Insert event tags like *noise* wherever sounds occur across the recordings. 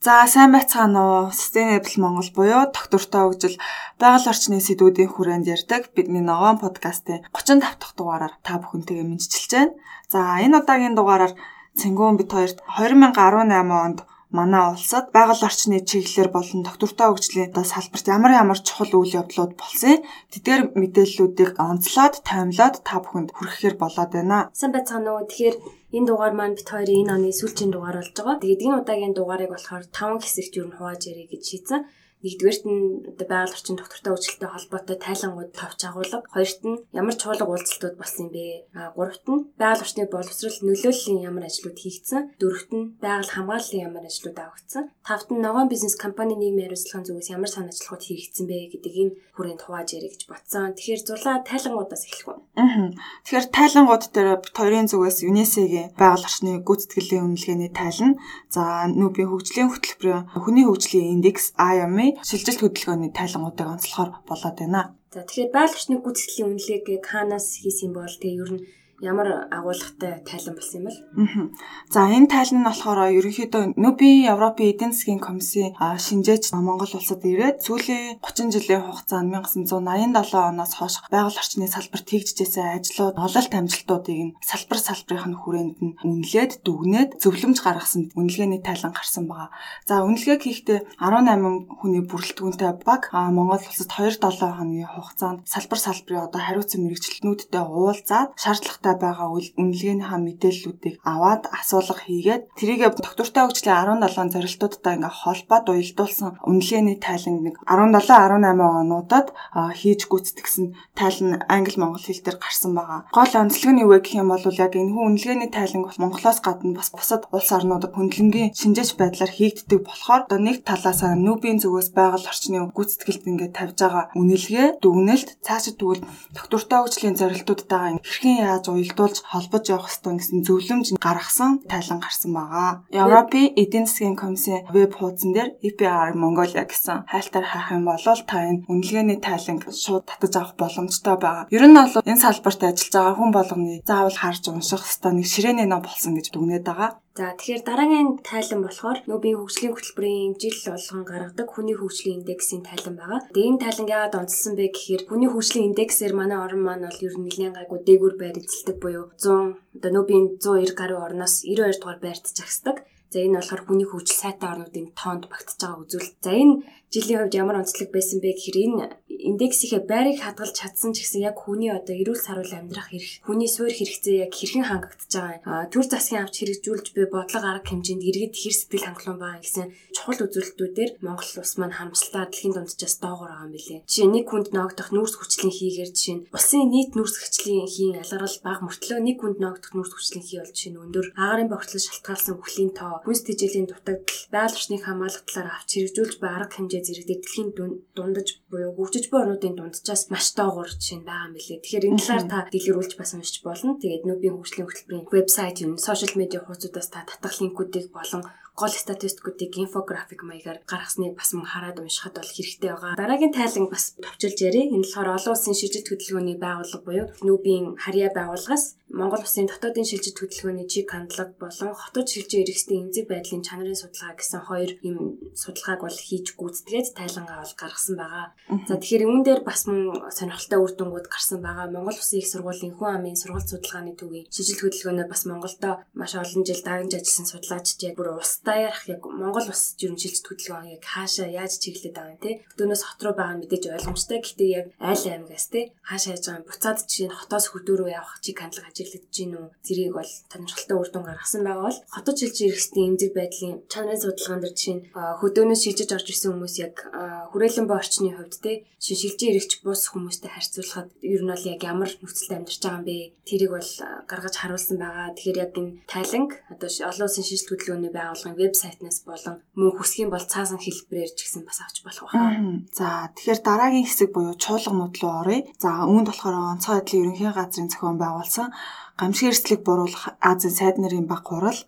За сайн байцгаана уу? Sustainable Монгол буюу доктортой хөгжил байгаль орчны сэдвүүдийн хүрээнд ярьдаг бидний ногоон подкастын 35 дахь дугаараар та бүхэнтэйгээ мэдчилж байна. За энэ удаагийн дугаараар Цэнгүүн бит хоёрт 2018 онд манай улсад байгаль орчны чиглэлээр болон доктортой хөгжлийн салбарт ямар ямар чухал үйл явдлууд болсон тэдгээр мэдээллүүдийг онцлоод таймлаад та бүхэнд хүргэхээр болоод байна. Сайн байцгаана уу. Тэгэхээр энэ дугаар маань бит хоёрын энэ оны сүүлчийн дугаар болж байгаа. Тэгээд энэ удаагийн дугаарыг болохоор 5 хэсэгт юу н хувааж ярих гэж шийдсэн. Нэгдүгээрт нь одоо байгаль орчин доктортой хөгжилтэй холбоотой тайлангууд товч агуулга, хоёрт нь ямар чуулга уулзалтууд болсон юм бэ? А гуравт нь байгаль орчны боловсрол нөлөөллийн ямар ажлууд хийгдсэн, дөрөвт нь байгаль хамгааллын ямар ажлууд авагдсан, тавт нь ногоон бизнес компани нийгмийн хариуцлагын зүгээс ямар сан ажиллагууд хийгдсэн бэ гэдэг энэ хүрээнд хувааж ярих гэж бодсон. Тэгэхээр зулаа тайлангуудаас эхлэх үү? Аа. Тэгэхээр тайлангууд дээр хоёрын зүгээс ЮНЕСЕ-гийн байгаль орчны гүйцэтгэлийн үнэлгээний тайлан, за нүүбийн хөгжлийн хөтөлбөрийн хүний хөгжлийн индекс IOM шилжилт хөдөлгөөний тайлангуудыг онцлохоор болоод байна. За тэгэхээр байгаль орчны гүйцэтгэлийн үнэлгээг хаанаас хийсэн бол тэгээ ер нь ямар агуулгатай тайлан болсон юм бол. За энэ тайлан нь болохоор ерөнхийдөө Нүби Европын эдийн засгийн комиссийн шинжээч Монгол улсад ирээд сүүлийн 30 жилийн хугацаанд 1987 оноос хойш байгаль орчны салбарт хийгдчихсэн ажлууд, ололт амжилтуудыг нь салбар салбарын хүрээнд нь үнэлээд дүгнээд зөвлөмж гаргасан үнэлгээний тайлан гарсан байгаа. За үнэлгээг хийхдээ 18 хүний бүрэлдэхүүнтэй баг Монгол улсад 2-7 хоногийн хугацаанд салбар салбарын одоо хариуцсан мэрэгчлэтнүүдтэй уулзаад шаардлагатай доктортой байгаа үнэлгээнийхаа мэдээллүүдийг аваад асуулга хийгээд тэрийг доктортой хөгжлийн 17 зорилтуудтай ингээ холбоод уялдуулсан үнэлгээний тайлан нэг 17 18 онуудад хийж гүйцэтгсэн тайлан англи монгол хэл дээр гарсан байгаа. Гол онцлог нь юу вэ гэх юм бол яг энэ хүн үнэлгээний тайлан бол Монголоос гадна бас бусад улс орнуудад хөндлөнгийн шинжээч байдлаар хийгддэг болохоор одоо нэг талаас нь нүүбийн зүгээс байгаль орчны гүйцэтгэлд ингээ тавьж байгаа үнэлгээ дүгнэлт цаашид тэгвэл доктортой хөгжлийн зорилтуудтайгаа хэрхэн яаж уялдуулж холбож явах ёстой гэсэн зөвлөмж гаргасан тайлан гарсан байгаа. Европын эдийн засгийн комиссийн веб хуудсан дээр EPR Mongolia гэсэн хайлтаар харах юм бол та энэ үнэлгээний тайланг шууд татаж авах боломжтой байгаа. Ер нь бол энэ салбарт ажиллаж байгаа хүн болгоны заавал харж унших ёстой нэг ширээний ном болсон гэж дүгнээд байгаа. За тэгэхээр дараагийн тайлан болохоор нөөбийн хөгжлийн хөтөлбөрийн жил болгон гаргадаг хүний хөгжлийн индексийн тайлан байгаа. Тэгээд энэ тайлан яагаад онцлсан бэ гэхээр хүний хөгжлийн индексээр манай орн маань бол ер нь нэлээд гайгүй дээгүүр байр эзэлдэг буюу 100 одоо нөөбийн 190 гаруй орноос 92 дугаар байрт жагсдаг. За энэ болохоор хүний хөгжил сайтай орнуудын тоонд багтаж байгаа үзүүлэлт. За энэ жилийн хувьд ямар онцлог байсан бэ гэхээр энэ индексийнхээ байрыг хадгалж чадсан ч гэсэн яг хүний одоо эрүүл саруул амьдрах хэрэг, хүний суурь хэрэгцээ яг хэрхэн хангагдаж байгаа төр засгийн авч хэрэгжүүлж буй бодлого арга хэмжээнд иргэд хэр сэтгэл хангалуун байгаа гэсэн чухал үзүүлэлтүүдээр Монгол улс маань харамсалтай дэлхийн дунджаас доогуур байгаа юм билээ. Жишээ нэг хүнд ноогдох нүүрс хүчлийн хийгээр жишээ нь улсын нийт нүүрс хүчлийн хийн ялгарл бага мөртлөө нэг хүнд ноогдох нүүрс хүчлийн хий бол жишээ нь өндөр агарын богтлол шалтгаалсан үхлийн тоо, хүнс тэжээлийн дутагдал, байгаль орчныг хамгаалах талаар авч хэрэгжүүлж буй арга хэмжээ зэрэгтэй дэлхийн дундаж буюу хөгжиж буй орнуудын дунджаас маш доогуур жишээ байгаа юм билээ. Тэгэхээр энэ талаар та дэлгэрүүлж бас уншиж болно. Тэгээд нүүбийн хөгжлийн хөтөлбөрийн вебсайт юм, сошиал медиа хуудасаас та татах линкүүдийг болон гол статистикуудыг инфографик маягаар гаргасныг бас мөн хараад уншихад бол хэрэгтэй байгаа. Дараагийн тайлан бас товчилж ярив. Энэ болохоор олон улсын шилжилт хөтөлбөрийн байгууллага буюу нүүбийн харьяа байгууллагаас Монгол улсын дотоодын шилжилт хөтөлбөрийн чиг хандлага болон хотод шилжиж иргэсийн эмзэг байдлын чанарын судалгаа гэсэн хоёр юм судалгааг бол хийж гүйцэтгээд тайлангаа бол гаргасан байгаа. За тэгэхээр үүн дээр бас мөн сонирхолтой үр дүнгууд гарсан байгаа. Монгол улсын их сургуулийн хүн амын сургалт судалгааны төвийн шилжилт хөтөлбөрөөр бас Монголдо маш олон жил дагнж ажилласан судлаачид яг бүр ус даяарах яг Монгол улс жирэмшилж хөдөлгөөн яг хаашаа яаж чиглээд байгаа юм те. Өдөөнөөс хот руу байгаа мэдээж ойлгомжтой. Гэхдээ яг айл аймгаас те хаашаа яаж байгаа буцаад чинь хотоос хөдөө рүү явах чиг хандлага ажиглагдаж гин үү? Зэрийг бол танилцуулалтаа үр дүн гаргасан байгаа бол хотод шилж ирэхсний эмзэг байдлын чанарын судалгаан дээр жишээ нь хөдөөнөөс шилжиж орж исэн хүмүүс яг хүрээлэн боо орчны хувьд те шилжиж ирэгч бус хүмүүстэй харьцуулахад ер нь бол яг ямар нөхцөлд амьдарч байгаа юм бэ? Тэрийг бол гаргаж харуулсан байгаа. Тэгэхээр яг энэ тайланг одоо олон улсын шилжилт хөдөлгөөний байгууллагын вебсайтнаас болон мөн хүсгийн бол цаасан хэлбэрээр ч гэсэн бас авч болох байна. За тэгэхээр дараагийн хэсэг буюу чуулганууд руу оръё. За үүнд болохоор онцгой байдлын ерөнхий газрын зохион байгуулсан гамшиг эрсдлийг буруулах Азийн сайд нарын баг хурал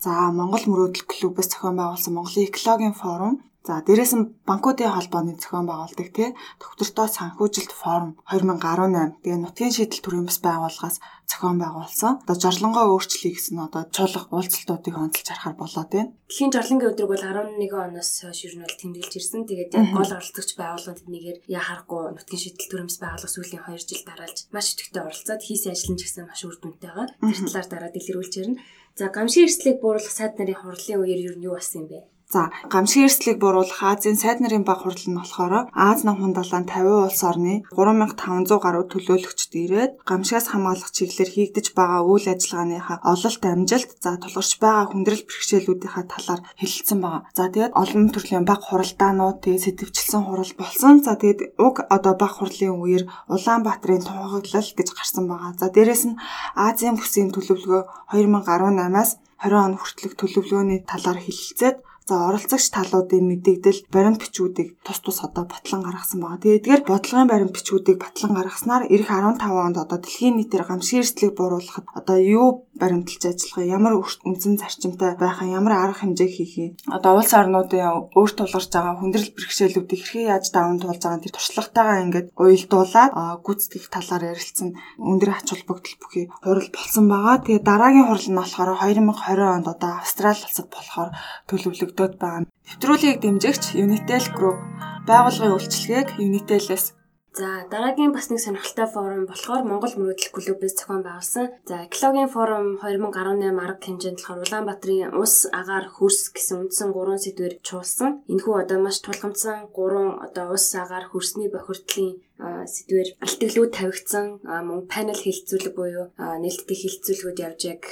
За Монгол мөрөөдөл клубээс зохион байгуулсан Монголын экологийн форум, За дээрээс нь банкуудын холбооны зохион байгуулдаг тий доктортой санхүүжилт форум 2018 тэгээ нутгийн шийдэл төрийн бас байгууллагаас зохион байгуулсан. Одоо жарлонгоо өөрчлөе гэсэн одоо чуулга уулзалтуудыг онцолж харахаар болоо тий. Дэлхийн жарлангийн өдрөг бол 11 оноос хойш ер нь бол тэмдэглэж ирсэн. Тэгээд яг гол оролцогч байгууллагууд нэгээр яа харахгүй нутгийн шийдэл төрийн бас байгууллага сүүлийн 2 жил дараалж маш идэвхтэй оролцоод хийсэн ажил нь ч гэсэн маш үр дүнтэй байгаа. Тэр талаар дараа дэлгэрүүлж ярина. За гамшиг эрсдлийг бууруулах сайд нарын хурлын үеэр ер нь юу болсон юм бэ? За, гамшиг эрсдлийг бууруулах Азийн сайд нарын баг хурал нь болохоор Аз намхан далайн 50 улс орны 3500 гаруй төлөөлөгчд ирээд гамшигаас хамгаалах чиглэлээр хийгдэж байгаа үйл ажиллагааныхаа ололт амжилт, за тулгарч байгаа хүндрэл бэрхшээлүүдийнхаа талаар хэлэлцсэн байгаа. За, тэгээд олон төрлийн баг хуралдаанууд тэгээд сэтвчилсэн хурал болсон. За, тэгээд уг одоо баг хурлын үеэр Улаанбаатарын тунхаглал гэж гарсан байгаа. За, дээрэс нь Азийн бүсийн төлөвлөгөө 2018-аас 20 он хүртэлх төлөвлөгөөний талаар хэлэлцээд За оролцогч талуудын мэдээлэл баримт бичгүүдийг тус тус одоо батлан гаргасан байгаа. Тэгээд эдгээр бодлогын баримт бичгүүдийг батлан гаргаснаар эх 15 онд одоо дэлхийн нийтээр гамшиг эрсдлийг бууруулахад одоо юу баримталж ажиллах ямар үндсэн зарчимтай байх ямар арга хэмжээ хийх юм. Одоо улс орнуудын өөрт тулгарч байгаа хүндрэл бэрхшээлүүдийг хэрхэн яаж даван туулж байгаа тэр туршлагатайгаа ингээд уялдуулаад гүйцэтгэх талаар ярилцсан өндөр ач холбогдол бүхий хурал болсон байгаа. Тэгээд дараагийн хурал нь болохоор 2020 онд одоо Австрали улсад болохоор төлөвлөгдсөн тогтоод байгаа. Нэвтрүүлгийг дэмжигч Unitel Group байгууллагын үйлчилгээг Unitel-ээс За дараагийн бас нэг сонирхолтой форум болохоор Монгол мөрөөдөл клубээс зохион байгуулсан. За экологийн форум 2018 арга хэмжээнд болохоор Улаанбаатарын ус, агаар, хөрс гэсэн үндсэн гурван сэдвээр чуулсан. Энэхүү одоо маш тулгамдсан гурван одоо ус, агаар, хөрсний бохирдлын сэдвээр альтгэлүүд тавигдсан мөн панел хилцүүлэг буюу нээлттэй хилцүүлгүүд явж яг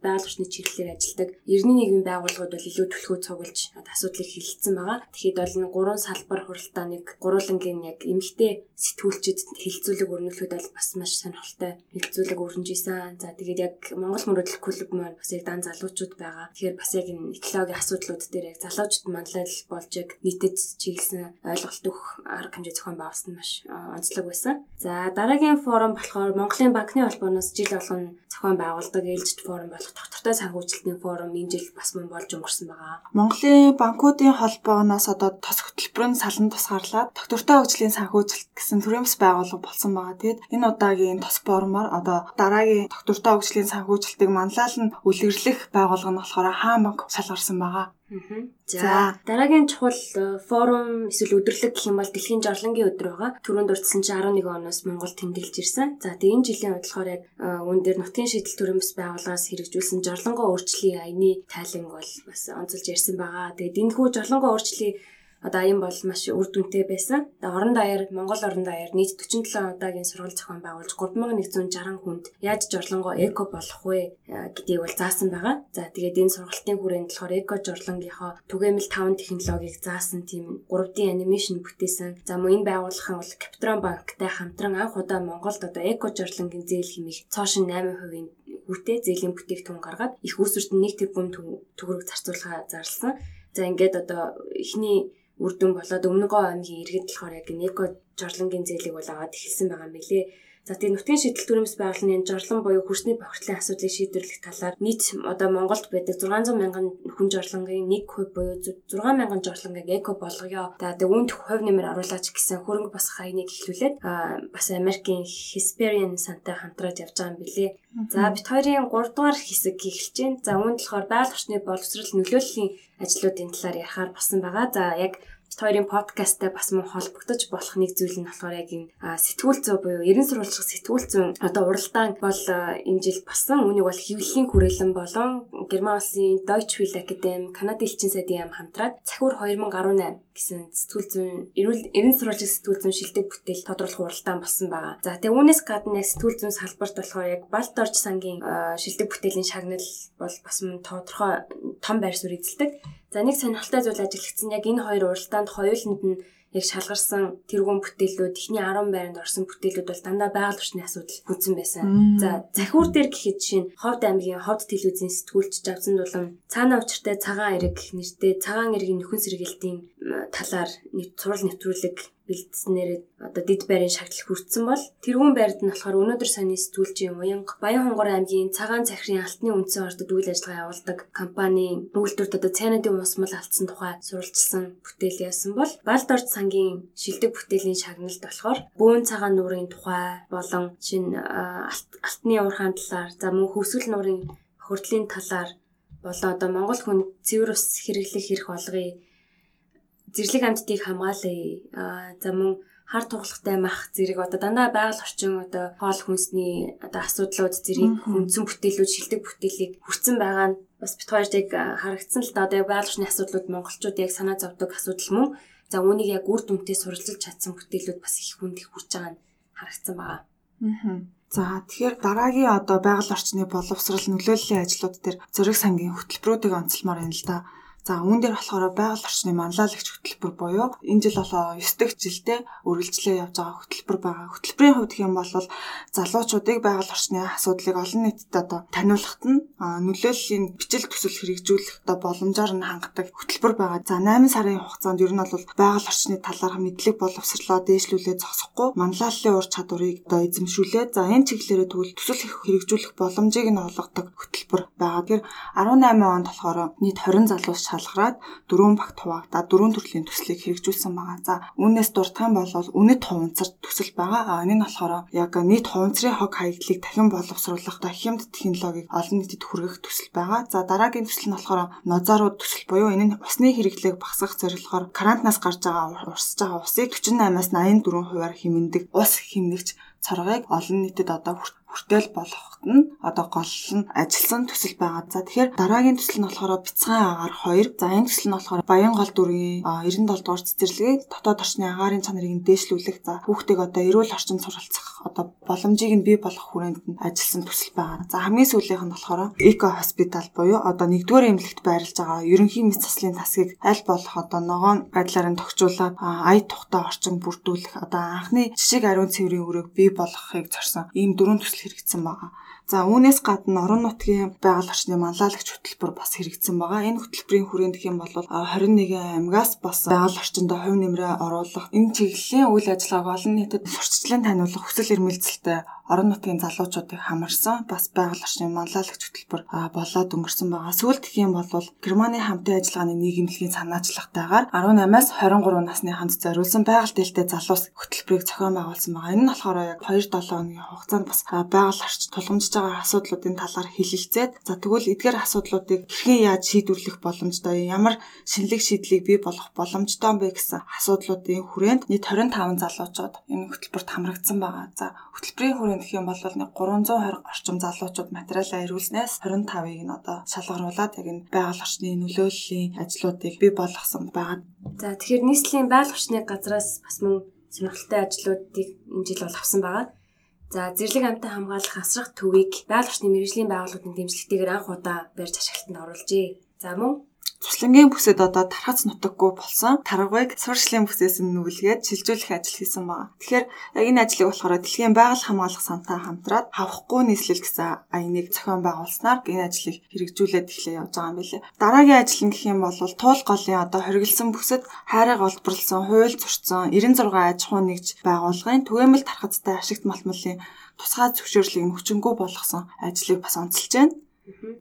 байгаль орчны чиглэлээр ажилладаг 91 байгууллагууд бол илүү төлхөө цуглаж асуудлыг хилцсэн байгаа. Тэгэхэд бол гурван салбар хуралдааныг гурвангийн яг эмгтэй сэтгүүлчид хилцүүлэг өрнөлөхөд бол бас маш сонирхолтой хилцүүлэг өрнөж исэн. За тэгээд яг Монгол мөрөдөл клуб маань бас яг дан залуучууд байгаа. Тэгэхээр бас яг энэ экологийн асуудлууд дээр яг залуучууд манлал болж яг нийтэд чиглэсэн ойлголт өгөх арга хэмжээ зохион байгуулсан маш онцлог байсан. За дараагийн форум болохоор Монголын банкны холбооноос жил болгон зохион байгуулдаг ээлжид форум болох доктортой санхүүжилтийн форум энэ жил бас мөн болж өнгөрсөн байгаа. Монголын банкуудын холбооноос одоо тос хөтөлбөрийн салан тусгаарлаад доктортой хөгжлийн санхүүжилт гэсэн төрийн бас байгууллага болсон байгаа. Тэгэд энэ удаагийн тос форумаар одоо дараагийн доктортой хөгжлийн санхүүжилтийг манлайлан үлгэрлэх байгууллага нь болохоор хаан банк шалгарсан байгаа. За дараагийн чухал э, форум эсвэл өдөрлөг гэх юм бол дэлхийн жарлангийн өдөр байгаа. Түрүүнд дурдсан чи 11 оноос Монгол тэмдэглэж ирсэн. За тэгээ энэ жилийн бодлохоор яг э, үүн дээр нутгийн шийдэл төрөмс байгууллагаас хэрэгжүүлсэн жарлангоо өөрчлөлийн аяны тайлан бол бас онцолж ярьсан байгаа. Тэгээд энэ хүү жарлангоо өөрчлөлийн одоо аян бол маш үр дүнтэй байсан. Тэгээ орон даяар Монгол орон даяар нийт 47 удаагийн сургалт зохион байгуулж 3160 хүнд яаж жорлонгоо эко болох вэ э, гэдгийг бол заасан байгаа. За тэгээд энэ сургалтын хүрээнд болохоор эко жорлонгийнхоо түгээмэл 5 технологиг заасан тийм 3D анимашн бүтээсэн. За мөн энэ байгууллагын бол Капитрон банктай хамтран анх удаа Монголд одоо эко жорлонгийн зээл хэмээх цоошин 8% хүүтэй зээлийн бүтээгдэхүүн гаргаад их үүсвэрт нэг тэрбум төгрөг зарцуулахаа зарласан. За ингээд одоо эхний үр дүн болоод өмнөгөө аймгийн иргэд болохоор яг неко жорлонгийн зээлийг бол аваад эхэлсэн байгаа билээ. За тэгээ нутгийн шийдэл төрөмс байгууллагын жорлон буюу хөрсний бохирдлын асуудлыг шийдвэрлэх талаар нийт одоо Монголд байдаг 600 мянган хүн жорлонгийн 1% буюу 6 мянган жорлонгийг эко болгоё. За тэгээ үүнд хувь нэмэр оруулаач гэсэн хөрөнгө бас хаягныг эхлүүлээд бас Америкийн Hesperian сантай хамтраад явж байгаа юм билээ. За бит хоёрын 3 дугаар хэсэг эхэлж байна. За үүнд болохоор байгаль орчны боловсрол нөлөөллийн ажлуудын талаар ярихаар болсон байгаа. За яг хоёрын подкасттай бас мөн холбогдож болох нэг зүйл нь болохоор яг энэ сэтгүүл зүй буюу ерэн сурвалжих сэтгүүл зүйн одоо уралдаан бол энэ жил басан. Үүнийг бол хэвлэлийн хүрээлэн болон Герман улсын Deutsche Welle Academy, Канадын элчин сайдын яам хамтраад Цахиур 2018 гэсэн сэтгүүл зүйн эрүүл ерэн сурвалжих сэтгүүл зүйн шилдэг бүтээл тодруулах уралдаан болсон байгаа. За тэгээ үүнээс гадна сэтгүүл зүйн салбарт болохоор яг Балт орж сангийн шилдэг бүтээлийн шагнал бол бас мөн тодорхой том байр суурь эзэлдэг. За нэг сонирхолтой зүйл ажиглагдсан яг энэ хоёр уралдаанд хоёуланд нь яг шалгарсан тэргуун бүтээлүүд эхний 10 байранд орсон бүтээлүүд бол дандаа байгаль орчны асуудал хүнсэн байсан. За захиур дээр гэхэд жишээ нь Ховд аймгийн Ховд телевизийн сэтгүүлч Жавсан дулам цаана учиртай цагаан эрэг нэртэй цагаан эргийн нөхөн сэргээлтийн талаар сурал нэвтрүүлэг бэлдснээр одоо дид байрын шагнал хүртсэн бол тэрүүн байрд нь болохоор өнөөдөр саяны сэтгүүлчийн уянга Баян хонгор аймгийн цагаан цахирын алтны үндсэн ордод үйл ажиллагаа явуулдаг компани үйлдвэрт одоо цайнадын усмал алдсан тухай суралцсан бүтээл яасан бол Балд орд сангийн шилдэг бүтээлийн шагналд болохоор бөөн цагаан нуурын тухай болон шин алтны уурхаан талаар за мөн хөвсгөл нуурын хөрдлийн талаар болоо одоо Монгол хүн цэвэр ус хэрэглэх хэрэг болгоё зэрлэг амьтдыг хамгаалъя. Аа за мөн хар тугалахтай мах зэрэг одоо дандаа байгаль орчин одоо хоол хүнсний одоо асуудлууд зэрэг хүнсэн бүтээлүүд шилдэг бүтээлийг хүртсэн байгаа нь бас бит хоёрт яг харагдсан л да одоо байгаль орчны асуудлууд монголчууд яг санаа зовдөг асуудал мөн за үүнийг яг үр дүнтэй суралцж чадсан бүтээлүүд бас их хүнд их хүрч байгаа нь харагдсан байгаа. Аа. За тэгэхээр дараагийн одоо байгаль орчны боловсрал нөлөөллийн ажлууд дээр зөриг сангийн хөтөлбөрүүдийг онцлмоор юм л да. За үүн дээр болохоор байгаль орчны манлайлагч хөтөлбөр буюу энэ жил болоо 9 дахь жилдээ үргэлжлээ явж байгаа хөтөлбөр байгаа. Хөтөлбөрийн хувьд хэм бол залуучуудыг байгаль орчны асуудлыг олон нийтэд одоо таниулахад нь нөлөөллийн бичил төсөл хэрэгжүүлэх одоо боломжоор нь хангадаг хөтөлбөр байгаа. За 8 сарын хугацаанд ер нь бол байгаль орчны талаарх мэдлэг боловсрлоо дээшлүүлээ зогсохгүй манлайллын ур чадварыг одоо эзэмшүүлээ. За энэ чиглэлээр тэгвэл төсөл хэрэгжүүлэх боломжийг нь олгодог хөтөлбөр байгаа. Тэгэхээр 18 онд болохоор нийт 20 залуус шалгараад дөрвөн багт хуваагдаад дөрвөн төрлийн төслийг хэрэгжүүлсэн байгаа. За үүнээс дурдах юм бол үнэт хуванцар төсөл байгаа. А энэ нь болохоор яг нийт хуванцрын хог хаягдлыг дахин боловсруулах хямд технологиг олон нийтэд хүргэх төсөл байгаа. За дараагийн төсөл нь болохоор нозаарууд төсөл буюу энэ нь усны хэрэглээг багасгах зорилгоор карантинаас гарч байгаа урсж байгаа усыг 48-аас 84 хувиар хэмндэг ус хэмнэгч цоргыг олон нийтэд одоо хүртэл болгоход нь одоо гол нь ажилласан төсөл байгаа. За тэгэхээр дараагийн төсөл нь болохоор бяцхан агаар 2. За энэ төсөл нь болохоор Баян гол дүргийн 97 дугаар цэцэрлэгээ дотоод орчны агаарын чанарыг нь дээшлүүлэх за хүүхдийг одоо эрүүл орчинд суралцах одоо боломжийг нь бий болгох хүрээнд нь ажилласан төсөл байгаа. За хамгийн сүүлийнх нь болохоор эко хоспитал буюу одоо нэгдүгээр эмнэлэгт байрлаж байгаа ерөнхий мэс заслын тасгийг аль болох одоо ногоон байдлаар нь тогтжуулаад ая тухтай орчин бүрдүүлэх одоо анхны жишг ариун цэврийн үрийг бий болгохыг зорьсон ийм дөрвөн төсөл хэрэгжсэн байгаа. За үүнээс гадна орон нутгийн байгаль орчны манлайлагч хөтөлбөр бас хэрэгжсэн байгаа. Энэ хөтөлбөрийн хүрээнд гэх юм бол 21 аймагаас бас байгаль орчинд хувь нэмрээ оруулах энэ чиглэлийн үйл ажиллагааг олон нийтэд сурталчлан таниулах хүсэл эрмэлзэлтэй орон нутгийн залуучуудыг хамарсан бас байгаль орчны манлайлагч хөтөлбөр болоод өнгөрсөн байгаа. Сүүлд гэх юм бол Германы хамтын ажиллагааны нийгэмлэгийн санаачлагтайгаар 18-аас 23 насны ханд зориулсан байгаль дэлтэй залуус хөтөлбөрийг зохион байгуулсан байгаа. Энэ нь болохоор яг 2-7 хоногийн хугацаанд бас байгаль орч тулгамжиж байгаа асуудлуудын талаар хэлэлцээд за тэгвэл эдгээр асуудлуудыг хэрхэн яаж шийдвэрлэх боломжтой ямар шинэлэг шийдлийг бий болгох боломжтой бэ гэсэн асуудлуудын хүрээнд нийт 25 залуучууд энэ хөтөлбөрт хамрагдсан байгаа. За хөтөлбөрийн хүрээнд гэх юм бол нэг 320 орчим залуучууд материалаа ирүүлснээс 25-ыг нь одоо шалгаруулад яг энэ байгаль орчны нөлөөллийн ажлуудыг бий болгосон байгаа. За тэгэхээр нийслэлийн байгаль орчны газраас бас мөн сонирхолтой ажлуудыг энэ жил бол авсан байгаа. За зэрлэг амьтан хамгаалах асрах төвийг байгаль орчны мэрэгжлийн байгууллагын дэмжлэгтэйгээр анх удаа барьж ашиглалтанд оруулжээ. За мөн Туслангийн бүсэд одоо тархац нутаггүй болсон таргыг суурьшлийн бүсээс нь нүүлгээд шилжүүлэх ажил хийсэн байна. Тэгэхээр яг энэ ажлыг болохоор дэлхийн байгаль хамгаалах сантай хамтраад хавхгүй нийслэл гэсэн аяныг зохион байгуулснаар энэ ажлыг хэрэгжүүлээд эхлэе явж байгаа юм билээ. Дараагийн ажил нь гэх юм бол туул голын одоо хоригдсан бүсэд хайрыг олборлсон, хууль зөрчсөн 96 аж ахуй нэгж байгууллагын түгээмэл тархацтай ашигт малтмалын тусгай зөвшөөрлийг нөхчөнгөө болгосон ажлыг бас онцолж байна.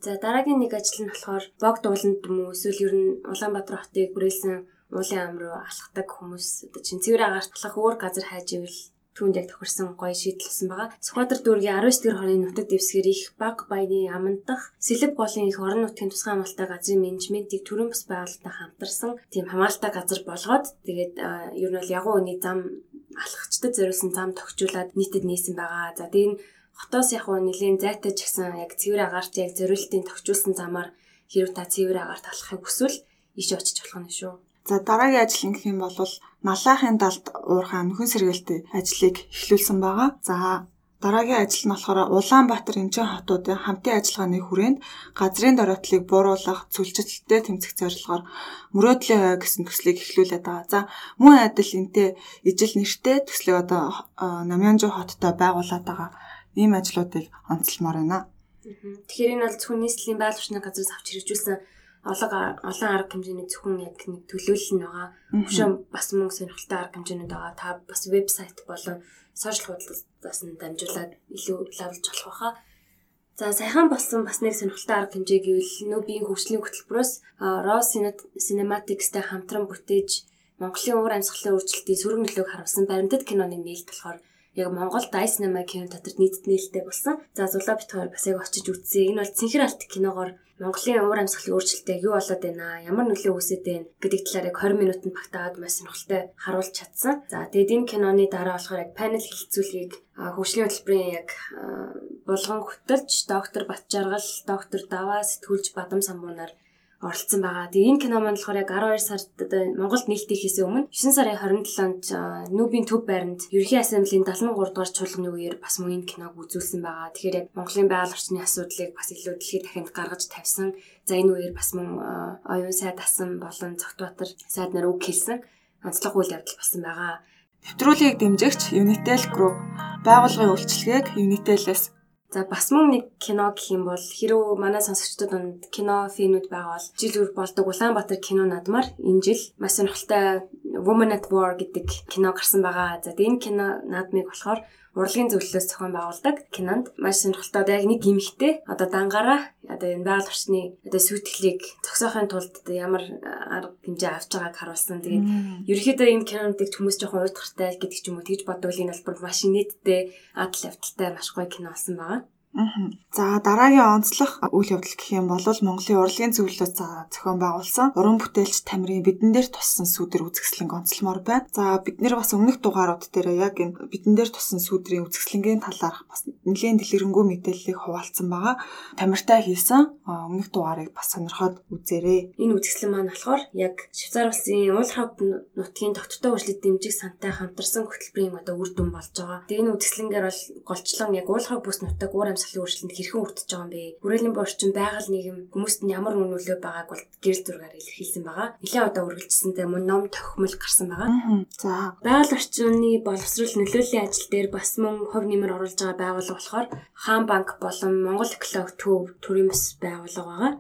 За дараагийн нэг ажил нь болохоор бог дууланд юм уу эсвэл ер нь Улаанбаатар хотыг бүрэлсэн уулын ам руу алхдаг хүмүүс одоо чин цэвэр агаартлах өөр газар хайж ивэл түүнд яг тохирсон гоё шийдэлсэн байгаа. Сүхбаатар дүүргийн 19 дэх хорын нутаг дэвсгэр их баг баяны амандах сэлэв голын их орон нутгийн тусгай хамгаалалтай газрын менежментийг төрийн бас байгуулалтаа хамтарсан тийм хамгаалалтай газар болгоод тэгээд ер нь бол ягуун үний зам алхачдад зориулсан зам тогтжуулаад нийтэд нээсэн байгаа. За тэгээд хотоос яг уу нэлийн зайтай ч гэсэн яг цэвэр агаарт яг зориултын тохижуулсан замаар хэрэг та цэвэр агаарт алхахыг хүсвэл иш очиж болох нь шүү. За дараагийн ажил гэх юм бол малаахын далд уурхай нөхөн сэргээлтийн ажлыг эхлүүлсэн байгаа. За дараагийн ажил нь болохоор Улаанбаатар эмчийн хотуудын хамтын ажиллагааны хүрээнд газрын дороотлыг бууруулах зүйлчлэлтэй тэмцэх зорилгоор мөрөөдлийн ой гэсэн төслийг эхлүүлээд байгаа. За мөн адил энтэй ижил нэртэй төслийг одоо Намянжуу хоттой байгуулад байгаа ийм ажлуудыг онцлмоор байна. Тэгэхээр энэ бол зөвхөн нийслэлийн байгаль орчны газраас авч хэрэгжүүлсэн олон олон арга хэмжээний зөвхөн яг нэг төлөөлөл нь байгаа. Хөшөө бас мөнгө сонирхолтой арга хэмжээнүүд байгаа. Та бас вебсайт болон сошиал хуудасаас нь дамжуулаад илүү лавлж болох байхаа. За сайхан болсон бас нэг сонирхолтой арга хэмжээ гэвэл нөө биеийн хөгжлийн хөтөлбөрөөс Raw Cinematics-тэй хамтран бүтээж Монголын уур амьсгалын өөрчлөлтийн сөрөг нөлөөг харуулсан баримтат киноны нээлт болохоор яг Монгол Dice Cinema кино дотор нийтэд нээлттэй болсон. За зулаа бит хоёр бас яг очиж үзье. Энэ бол цэнхэр алт киногоор Монголын уур амьсгалын өөрчлөлтөд юу болоод байна, ямар нөлөө үүсээд байна гэдэг талаар яг 20 минутанд багтаад маш сонирхолтой харуулж чадсан. За тэгээд энэ киноны дараа болохоор яг панел хэлэлцүүлгийг хөгжлийн хөтөлбөрийн яг булган хөтөлж доктор Батжаргал, доктор Даваа сэтгүүлч Бадам самбуунаар оролцсон байгаа. Тэгээ энэ кино маань болохоор яг 12 сард Монголд нээлттэй хийсэн өмнө 9 сарын 27-нд Нүбийн төв байранд Ерхий ассамблийн 73 дугаар чуулганы үеэр бас мөн энэ киног үзүүлсэн байгаа. Тэгэхээр яг Монголын байгаль орчны асуудлыг бас илүү дэлхийд дахинд гаргаж тавьсан. За энэ үеэр бас мөн оюун сайд асан болон Цогтбаатар сайд нар үг хэлсэн онцлог үйл явдал болсон байгаа. Нэвтрүүлгийг дэмжигч Unitel Group байгууллагын үйлчлэгийг Unitel-ээс За бас мөн нэг кино гэх юм бол хэрвээ манай сонсогчдод донд кино финүүд байгаа бол жил үр болдог Улаанбаатар кино надмаар энэ жил маш сонирхолтой Woman at War гэдэг кино гарсан байгаа. За энэ кино наадмыг болохоор урлагийн зөвлөлөөс зохион байгуулдаг кинонд маш сонирхолтой одоо яг нэг гимхтэй одоо дангаараа одоо энэ байгаль орчны одоо сүйтгэлийг зогсоохын тулд ямар арга хэмжээ авч байгааг харуулсан. Тэгээд ерөөхдөө энэ киноныг хүмүүс жоохон уйтгартай гэдэг ч юм уу тэгж бодвол энэ албар маш нийтдээ адал явдалтай маш гоё кино болсон байгаа. За дараагийн онцлог үйл явдал гэх юм бол Монголын урлагийн зөвлөлөөс зохион байгуулсан уран бүтээлч Тамирын бидэн дээр туссан сүдэр үзэсгэлэнг онцлмоор байна. За бид нэр бас өмнөх дугаарууд дээр яг энэ бидэн дээр туссан сүдрийн үзэсгэлэнгийн талаарх бас нэлээд дэлгэрэнгүй мэдээллийг хуваалцсан байгаа. Тамиртай хийсэн өмнөх дугаарыг бас сонирхоод үзээрэй. Энэ үзэсгэлэн маань болохоор яг Швейцар улсын уулхав нутгийн доктортой хөгжлөд дэмжих сантай хамтарсан хөтөлбөрийн одоо үр дүн болж байгаа. Тэгээ энэ үзэсгэлэнгээр бол голчлон яг уулхав бүс нутаг уур амьсгалын өөрчлөлтөнд хэрхэн өртөж байгаа юм бэ? Хүрээлэн борчин байгаль нийгэм хүмүүст нь ямар нөлөө байгааг бол гэрэл зургаар илэрхийлсэн байгаа. Нилээ одоо үргэлжсэнтэй мөн ном тохимол гарсан байгаа. За байгаль орчны боловсрол нөлөөллийн ажил дээр бас мөн хувь нэмэр оруулж байгаа байгууллага болохоор Хаан банк болон Монгол эколог төв төрийн бас байгууллага байгаа.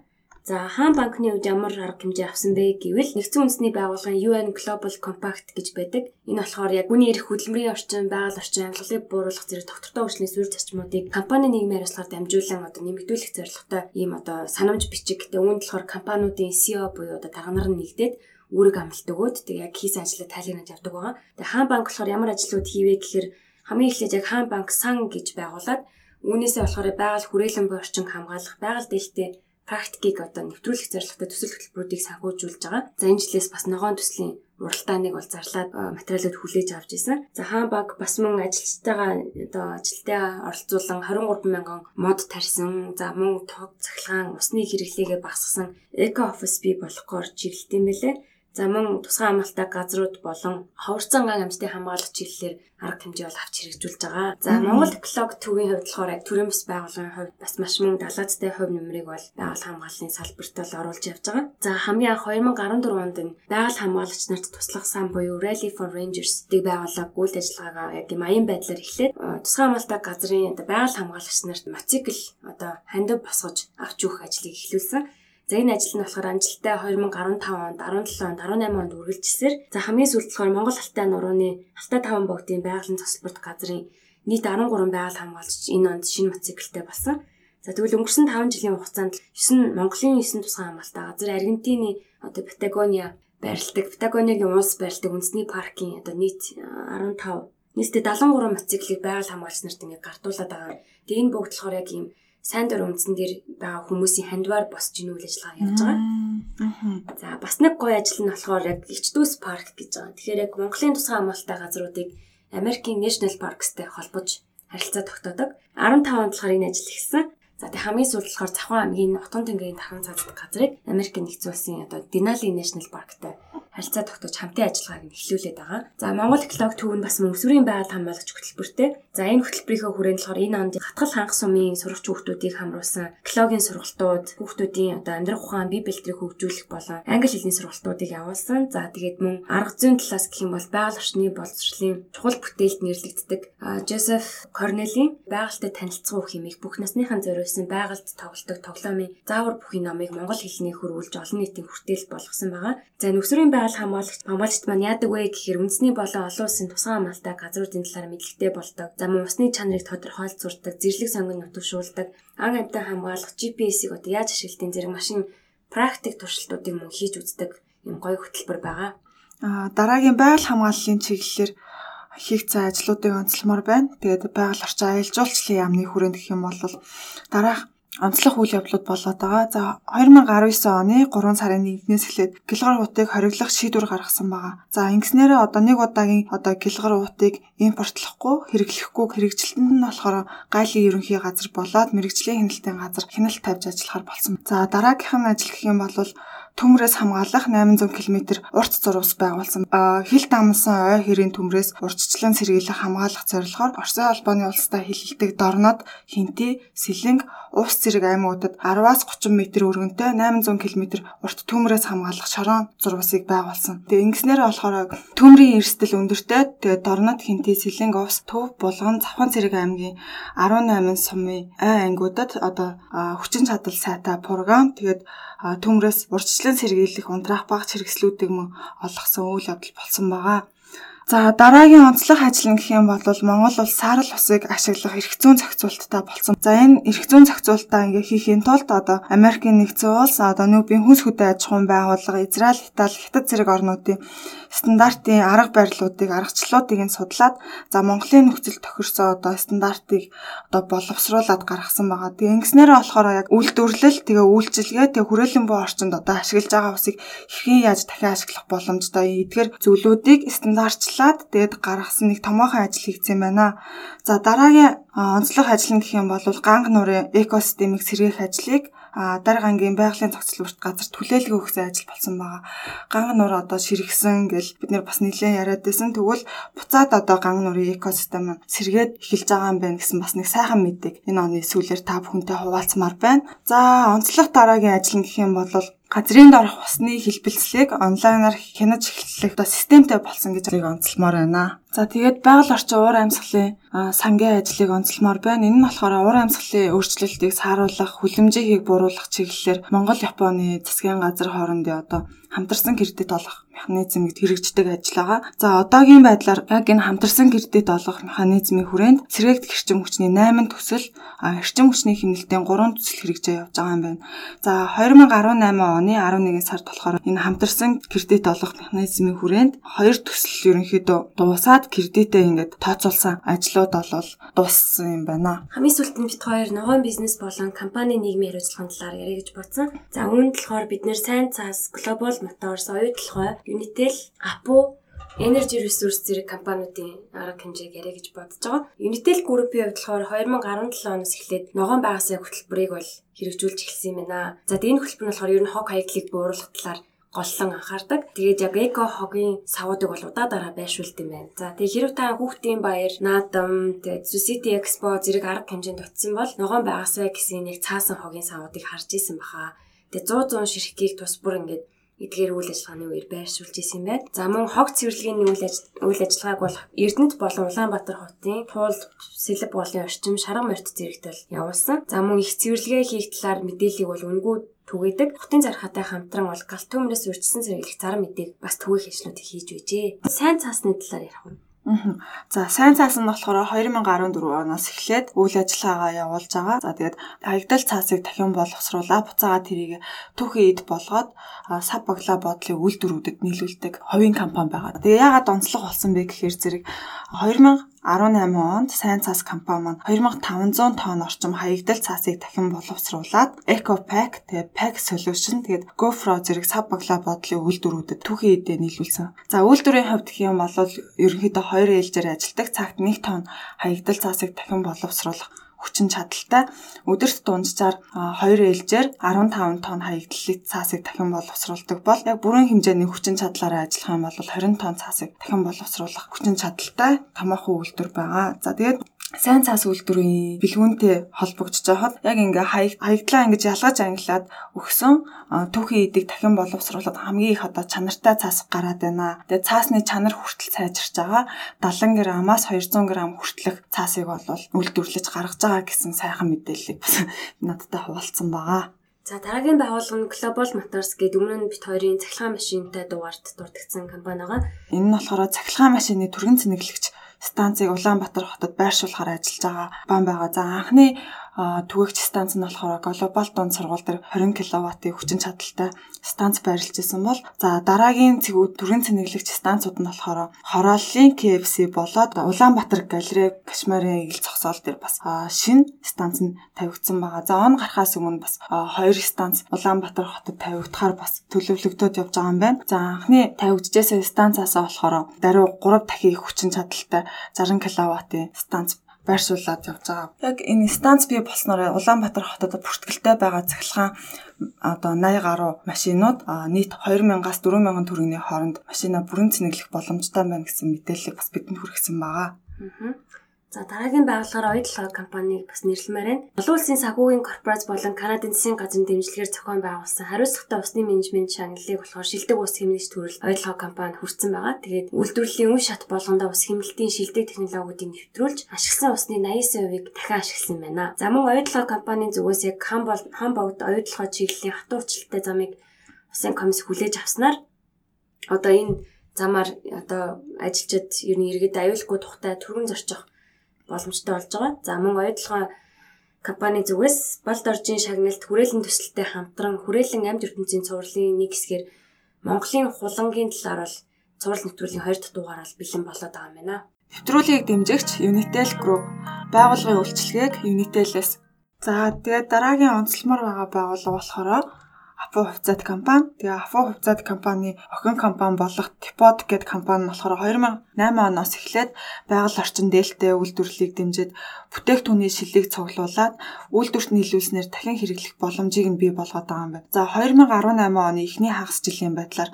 За хаан банкны үед ямар арга хэмжээ авсан бэ гэвэл нэгдсэн үндэсний байгууллагын UN Global Compact гэж байдаг. Энэ болохоор яг үний эрх хөдөлмөрийн орчин, байгаль орчин, амьдлалыг бууруулах зэрэг тогтвортой хүчний суурь зарчмуудыг компани нийгмийн харилцаагаар дамжуулан одоо нэмэгдүүлэх зорилготой ийм одоо санамж бичиг. Тэгээ үүнд болохоор компаниудын CEO буюу одоо дарга нар нь нэгдээд үүрэг амлалт өгөөд тэгээ яг хийсэн ажлаа тайлгнаж авдаг байгаа. Тэгээ хаан банк болохоор ямар ажлууд хийвэ гэхээр хамгийн эхлээд яг хаан банк сан гэж байгуулад үүнээсээ болохоор байгаль хүрээлэн буй орчин хамгаалах, байгаль дэлхтэй практикийг одоо нэвтрүүлэх зорилготой төсөл хөтөлбөрүүдийг санхүүжүүлж байгаа. За энэ жилээс бас ногоон төслийн уралдааныг бол зарлаад материалууд хүлээж авч ирсэн. За хаан баг бас мөн ажилчтайгаа одоо ажилтаа оролцуулан 23 мянган мод тарьсан. За мөн тог цахилгаан усны хэрэглээгээ багасгасан эко офис бий болохоор чиглэлт юм байлээ. За мөн тусгай амралтай газрууд болон ховорцсон ган амьтдын хамгаалах чиглэлээр арга хэмжээ бол авч хэрэгжүүлж байгаа. За Монгол эколог төвийн хувьд болохоор төрийн бас байгууллагын хувьд бас маш мөн далаацтай хувь нэмрийг бол байгаль хамгааллын салбарт л оруулж явж байгаа. За хамгийн анх 2014 онд энэ байгаль хамгаалагч нарт туслах сан буюу Rally for Rangers-ийг байгууллага үйл ажиллагаагаа яг юм аян байдлаар эхлээд тусгай амралтай газрын байгаль хамгаалагч нарт мотоцикл одоо хандив босгож авч өгөх ажлыг эхлүүлсэн. За энэ ажил нь болохоор амжилттай 2015 онд, 17 онд, 18 онд үргэлжилсээр за хамгийн сүүлд болохоор Монгол Алтай нурууны Алтай таван богдын байгалийн тусалбарт газрын нийт 13 байгаль хамгаалагч энэ онд шинэ мотоциклтэй болсон. За тэгвэл өнгөрсөн 5 жилийн хугацаанд 9 Монголын 9 тусгай хамгаалалтаа газар Аргентины одоо Патагониа байрладаг Патагониагийн уус байрладаг үндэсний паркийн одоо нийт 15 нийтдээ 73 мотоциклийг байгаль хамгаалагч нарт ингээд гартуулад байгаа. Тэгээ энэ бүгд болохоор яг ийм сайн дур үндсэн дээр байгаа хүмүүсийн хандвар босч ийн үйл ажиллагаа явуулж байгаа. За бас нэг гоё ажил нь болохоор яг Ичдүүс парк гэж байгаа. Тэгэхээр яг Монголын тусгай хамгаалалттай газруудыг Америкийн National Parks-тэй холбож харилцаа тогтоодог. 15 онд болохоор энэ ажил ихсэн. За тэг хамгийн сүүлд болохоор Цахуун аймгийн Утган тэнгэрийн тархан цааздаг газрыг Америк нэгдсэн улсын одоо Denali National Park-тай харилцаа тогтоож хамтын ажиллагааг нь эхлүүлээд байгаа. За Монгол эколог төв нь бас мөнсвэрийн байгаль хамгаалагч хөтөлбөртэй. За энэ хөтөлбөрийнхөө хүрээнд болохоор энэ онд хатгал ханх сумын сурагч хүүхдүүдийг хамруулсан экологийн сургалтууд, хүүхдүүдийн одоо амьдрах ухаан, бие бэлтрийг хөгжүүлэх болон англи хэлний сургалтуудыг явуулсан. За тэгээд мөн арга зүйн талаас гэх юм бол байгаль орчны боловсролын чухал бүтээлд нэрлэгддэг. Жозеф Корнелийн байгальтай танилцах үг хэмээх бүх насныхан зориулсан байгальд тоглолтог тоглоомын заавар бүхий номыг монгол хэлний хөрвүүлж олон нийтийн хүртээл болгосон байгаа. За нөхцөрийн байгаль хамгаалагч хамгаалагчд маань яадаг вэ гэхээр үндэсний болон олон улсын тусгай хамгаалалтаа газруудын талаар мэдлэгтэй болдог. За мөн усны чанарыг тодорхойлцуурдаг, зэрлэг сонгон нутагшуулдаг, ан амьтан хамгаалах GPS-ийг одоо яаж ашиглалтын зэрэг машин практик туршилтуудыг мөн хийж үздэг юм гоё хөтөлбөр байгаа. Аа дараагийн байгаль хамгааллын чиглэлээр цаа ажлуудыг онцлмоор байна. Тэгээд байгаль орчин аялал жуулчлалын яамны хүрээнд гэх юм бол дараах онцлог үйл явдлууд болоод байгаа. За 2019 оны 3 сарын 1-ээс эхлээд гэлгар уутыг хориглох шийдвэр гаргасан байгаа. За ингэснээрээ одоо нэг удаагийн одоо гэлгар уутыг импортлохгүй, хэрэглэхгүй хэрэгжилтэнд нь болохоор гайлын ерөнхий газар болоод мэрэгжлийн хяналтын газар хяналт тавьж ажиллахаар болсон. За дараагийнх нь ажил гэх юм бол төмрөөс хамгаалах 800 км урт зурвас байгуулсан. Хил дамсан ой хэрийн төмрөөс урьдчилан сэргийлэх хамгаалах зорилгоор Оросын албаны улстай хилэлдэг дорнод Хинти, Сэлэнг, Уус зэрэг аймагуудад 10-аас 30 м өргөнтэй 800 км урт төмрөөс хамгаалах шорон зурвасыг байгуулсан. Тэгээ ингэснээр болохоор төмрийн эрсдэл өндөртэй. Тэгээ дорнод Хинти, Сэлэнг, Уус, Төв, Булган, Завхан зэрэг аймгийн 18 сумын ой ангиудад одоо хүчин чадал сайтай програм тэгээд төмрөөс урьдчилан сэргийлэх унтраах багц хэрэгслүүдийг мөн олгосон үйл явдал болсон байгаа. За дараагийн онцлог ажил нь гэх юм бол Монгол улс саарл усыг ашиглах эрх зүйн зохицуулттай болсон. За энэ эрх зүйн зохицуултаа ингээ хийхийн тулд одоо Америкийн нэгдсэн улс одоо нүүбийн хүнс хөдөө аж ахуйн байгууллага, Израиль, Итали, Хятад зэрэг орнуудын стандартын арга барилуудыг, аргачлалуудыг нь судлаад за Монголын нөхцөл тохирсон одоо стандартыг одоо боловсруулад гаргасан байгаа. Тэгээ ингэснээр болохоор яг үйлдвэрлэл, тэгээ үйлчилгээ, тэгээ хүрээлэн буй орчинд одоо ашиглаж байгаа усыг хэрхэн яаж дахин ашиглах боломжтой эдгээр зүйлүүдийг стандартчлал судлаад тэгээд гаргасан нэг томоохон ажил хийгдсэн байна. За дараагийн онцлог ажил нь гэх юм бол ганг нуурын экосистемийг сэргээх ажлыг а дарга ангийн байгалийн зохицол бүрт газар түлээлгээ өгсөн ажил болсон байгаа. Ганг нуур одоо ширхсэн гэл бид нэр бас нэлээд яриад байсан. Тэгвэл буцаад одоо ганг нуурын экосистем сэргээд эхэлж байгаа юм байна гэсэн бас нэг сайхан мэддэг энэ оны сүүлээр та бүхэнтэй хуваалцмаар байна. За онцлог дараагийн ажил гэх юм бол газрын дорх усны хэлбэлцлийг онлайнаар хянаж эхлэх одоо системтэй болсон гэж онцлмоор байна. За тэгээд байгаль орчин уур амьсгалын сангийн ажлыг онцлмоор байна. Энэ нь болохоор уур амьсгалын өөрчлөлтийг сааруулах, хүлэмжийг бууруулах чиглэлээр Монгол Японы засгийн газар хоорондын одоо хамтарсан кредит олох механизм гэд хэрэгждэг ажил байгаа. За одоогийн байдлаар яг энэ хамтарсан кредит олох механизмын хүрээнд сэргээгт эрчим хүчний 8 төсөл, эрчим хүчний хяналтын 3 төсөл хэрэгжиж явж байгаа юм байна. За 2018 оны 11 сард болохоор энэ хамтарсан кредит олох механизмын хүрээнд хоёр төсөл ерөнхийдөө дуусаад кредитээ ингээд тооцоолсон ажлууд болол дууссан юм байна. Хамгийн сүүлд нь бит хоёр ногоон бизнес болон компани нийгмийн хариуцлагын талаар яриа гэж бодсон. За үүнд болохоор бид нэр сайн цаас глобал Motors, оюутлогой, Unitel, Apo Energy Resource зэрэг компаниудын арга хэмжээг яриа гэж бодож байгаа. Unitel Group-ийн хувьд болохоор 2017 оноос эхлээд ногоон багасын хөтөлбөрийг бол хэрэгжүүлж эхэлсэн юм байна. За энэ хөтөлбөр нь болохоор ер нь хог хаягдлыг бууруулах талаар голлон анхаардаг. Тэгээд яг эко хогийн савуудыг бол удаа дараа байршуулд юм байна. За тэгээд хэрв та хүүхдийн баяр, наадам, тэгээд City Expo зэрэг арга хэмжээнд очисон бол ногоон багасаа гэсэн нэг цаасан хогийн савуудыг харж исэн баха. Тэгээд 100 100 ширхгийг тус бүр ингээд эдгээр үйл ажиллагааны үеэр байршуулж исэн байд. За мөн хог цэвэрлэгийн үйл үйл ажиллагааг бол Эрдэнэт болон Улаанбаатар хотын туул сэлб голын орчим шарга морьт зэрэгтэл явуулсан. За мөн их цэвэрлэгээ хийх талаар мэдээллийг бол үнгүй түгээдэг. Хотын зархаатай хамтран бол галт төмрөөс урьдчилан сэргийлэх зарим мэдээг бас түгээх ажлуудыг хийж байжээ. Сайн цаасны талаар ярих уу? За сайн цаас нь болохоор 2014 оноос эхлээд үйл ажиллагаагаа явуулж байгаа. За тэгээд хаягдал цаасыг дахин боловсруулаад буцаага тэрийг түүхий эд болгоод сав баглаа бодлын үйлдвэрүүдэд нийлүүлдэг хувийн компани байгаа. Тэгээ яагаад онцлог болсон бэ гэхээр зэрэг 2000 18 онд Сайн цаас компани маань 2500 тонн орчим хаягдал цаасыг дахин боловсруулад EcoPack, тэгээ Pack Solution, тэгээд GoPro зэрэг сав баглаа бодлын үйлдвэрүүдэд түүхий эдээ нийлүүлсэн. За үйлдвэрийн хувьд гэх юм бол ерөнхийдөө хоёр ээлжээр ажилладаг цагт 1 тонн хаягдал цаасыг дахин боловсруулах хүчин чадалтай. Өдөрт дунджаар 2 ээлжээр 15 тонн хаягдлалт цаасыг дахин боловсруулдаг бол яг бүрэн хэмжээний хүчин чадлаараа ажиллах юм бол 20 тонн цаасыг дахин боловсруулах хүчин чадалтай томоохон үйлдвэр байгаа. За тэгээд сайн цаас үйлдвэрийн бэлгүүнтэй холбогдож байхад яг ингээ хаягдлаа ингэж ялгаж ангилаад өгсөн түүхийн эдийг дахин боловсруулад хамгийн их одоо чанартай цаас гараад байна. Тэгээ цаасны чанар хүртэл сайжирч байгаа. 70 граммаас 200 г хүртэлх цаасыг бол үйлдвэрлэж гаргаж байгаа гэсэн сайхан мэдээллийг бас *laughs* надтай хуваалцсан байгаа. За дараагийн байгууллага нь Global Motors гэдэг өмнө нь бит хоёрын цахилгаан машинтай дугаард дурдгдсан компани байгаа. Энэ нь болохоор цахилгаан машины түргэн цэнэглэгч станцыг Улаанбаатар хотод байршуулахаар ажиллаж байгаа бан байгаа. За анхны түгээгч станц нь болохоор глобал дунд сургууль дээр 20 кВт-ийн хүчин чадалтай станц байрлаж исэн бол за дараагийн цэгүүд түрэн цэнэглэгч станцууд нь болохоор хорооллын KFC болоод Улаанбаатар галерей Кашмарын ил зогсоол дээр бас шинэ станц нь тавигдсан байгаа. За он гарахаас өмнө бас хоёр станц Улаанбаатар хотод тавигдахаар бас төлөвлөгдөд явж байгаа юм байна. За анхны тавигдчихсан станцаас болохоор даруй 3 дахин их хүчин чадалтай 60 кВт-ийн станц байршуулад явж байгаа. Яг энэ станц бий болсноор Улаанбаатар хотод бүртгэлтэй байгаа цахилгаан одоо 80 гаруй машинууд нийт 2000-аас 4000 төгрөгийн хооронд машина бүрэн цэнэглэх боломжтой байна гэсэн мэдээллийг бас бидэнд хүргэсэн байгаа. Аа. За дараагийн байгууллагаар оюутлага компаниг бас нэрлэмээр байна. Олон улсын санхүүгийн корпорац болон Канадын засгийн газрын дэмжлэгээр зохион байгуулсан хариуцлагатай усны менежмент шагналыг болохоор шилдэг ус хэмнэж төрөл оюутлага компани хүртсэн байгаа. Тэгээд үйлдвэрлэлийн үн шат болгондоо ус хэмнэлтийн шилдэг технологиудыг нэвтрүүлж ашигласан усны 89%-ийг дахин ашигласан байна. За мөн оюутлага компанийн зүгээс яг хам бол хам богд оюутлага чиглэлийн хатуу уучлалтай замыг усын комисс хүлээж авснаар одоо энэ замаар одоо ажилчид ер нь иргэд аюулгүй тухтай түргэн зорчих боломжтой болж байгаа. За мөн оюутлогоо компани зүгээс балд оржийн шагналт хүрээлэн төсөлтэй хамтран хүрээлэн амьд ертөнцийн цувралын нэг хэсгээр Монголын хулангийн талаар бол цуврал нэвтрүүлгийн 2 дахь дугаар бол бэлэн болоод байгаа юм байна. Нэвтрүүлгийг дэмжигч Unitel Group байгууллагын үйлчлэгийг Unitel-ээс за тэгээд дараагийн онцлмор байгаа байгууллага болохоор Апу хувьцаат компани. Тэгээ Апу хувьцаат компани охин компани болох Tipod гэдэг компани нь болохоор 2008 оноос эхлээд байгаль орчин дээлтэй үйлдвэрлэлийг дэмжиж бүтээгдэхүүний шилийг цуглуулад үйлдвэрт нийлүүлснээр дахин хэрэглэх боломжийг нь бий болгоод байгаа юм байна. За 2018 оны эхний хагас жилийн байдлаар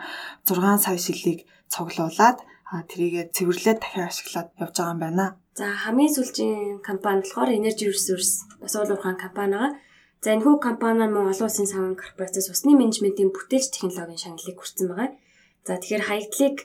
6 сая шилийг цуглуулад тэрийгэ цэвэрлээд дахин ашиглаад явж байгаа юм байна. За хамгийн сүүлийн компани болохоор Energy Resource бас уулуурхаан компани байгаа. За энэхүү компани мөн олон улсын санхүү корпорацаас усны менежментийн бүтээлч технологийн шагналыг хүртсэн байгаа. За тэгэхээр хаягдлыг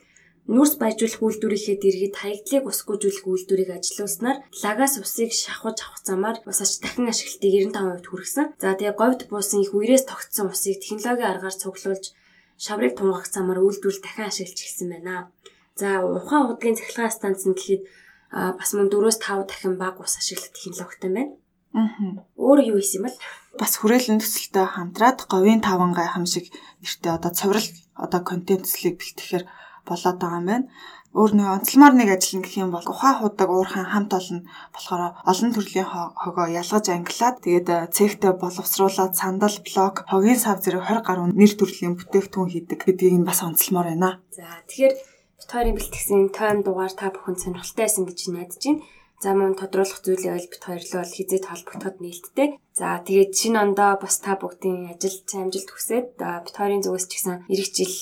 нүрс баяжуулах үйлдвэрийнхээ дэргэд хаягдлыг усгүйжүүлэх үйлдвэрийг ажилуулснаар лагаас усыг шахаж авах замаар ус ач дахин ашиглалтыг 95% хүргэсэн. За тэгээ говьд буусан их үерээс тогтсон усыг технологийн аргаар цуглуулж шаврыг тунгаах замаар үйлдвэрлэл дахин ашиглаж эхэлсэн байна. За ухаан удгийн цахилгаан станц нь гэхэд бас мөн 4-5 дахин бага ус ашиглах технологитой байна. Аа. Өөр юу хийсэн юм бол? Бас хүрээлэн төсөлтөй хамтраад говийн таван гайхамшиг нэртэй одоо цоврал одоо контент төслийг бэлтгэхээр болоод байгаа юм байна. Өөр нэг онцлмаар нэг ажил гэх юм бол ухаан худаг уурхайн хамт олон болохоор олон төрлийн хогоо ялгаж ангилаад тэгээд э, цэгтээ боловсруулаад сандал, блок, хогийн сав зэрэг 20 гаруй нэр төрлийн бүтээгдэхүүн хийдэг гэдгийг нь бас онцлмоор байна. За тэгэхээр бит хоёрын бэлтгэсэн тойм дугаар та бүхэн сонирхолтой байсан гэж найдаж байна. За мөн тодруулах зүйлээ бол бит хоёрлоо бол хизээд холбогдоход нээлттэй. За тэгээд шинэ ондоо бас та бүгдийн ажил амжилт хүсээд бит хоёрын зүгээс ч гэсэн эх жил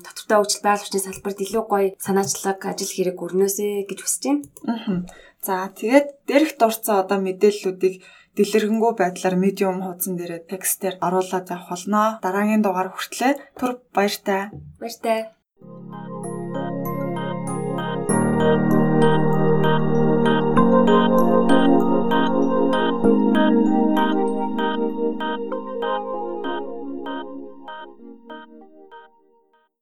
тодорхой хөгжил байгаль орчны салбарт илүү гоё санаачлаг ажил хэрэг өрнөөсэй гэж хүсэж байна. За тэгээд дээрх дурцсан одоо мэдээллүүдийг дэлгэрэнгүй байдлаар медиум хуудсан дээр текстээр оруулаад явах болно. Дараагийн дугаар хүртлээр түр баяртай. Баяртай. Thank you.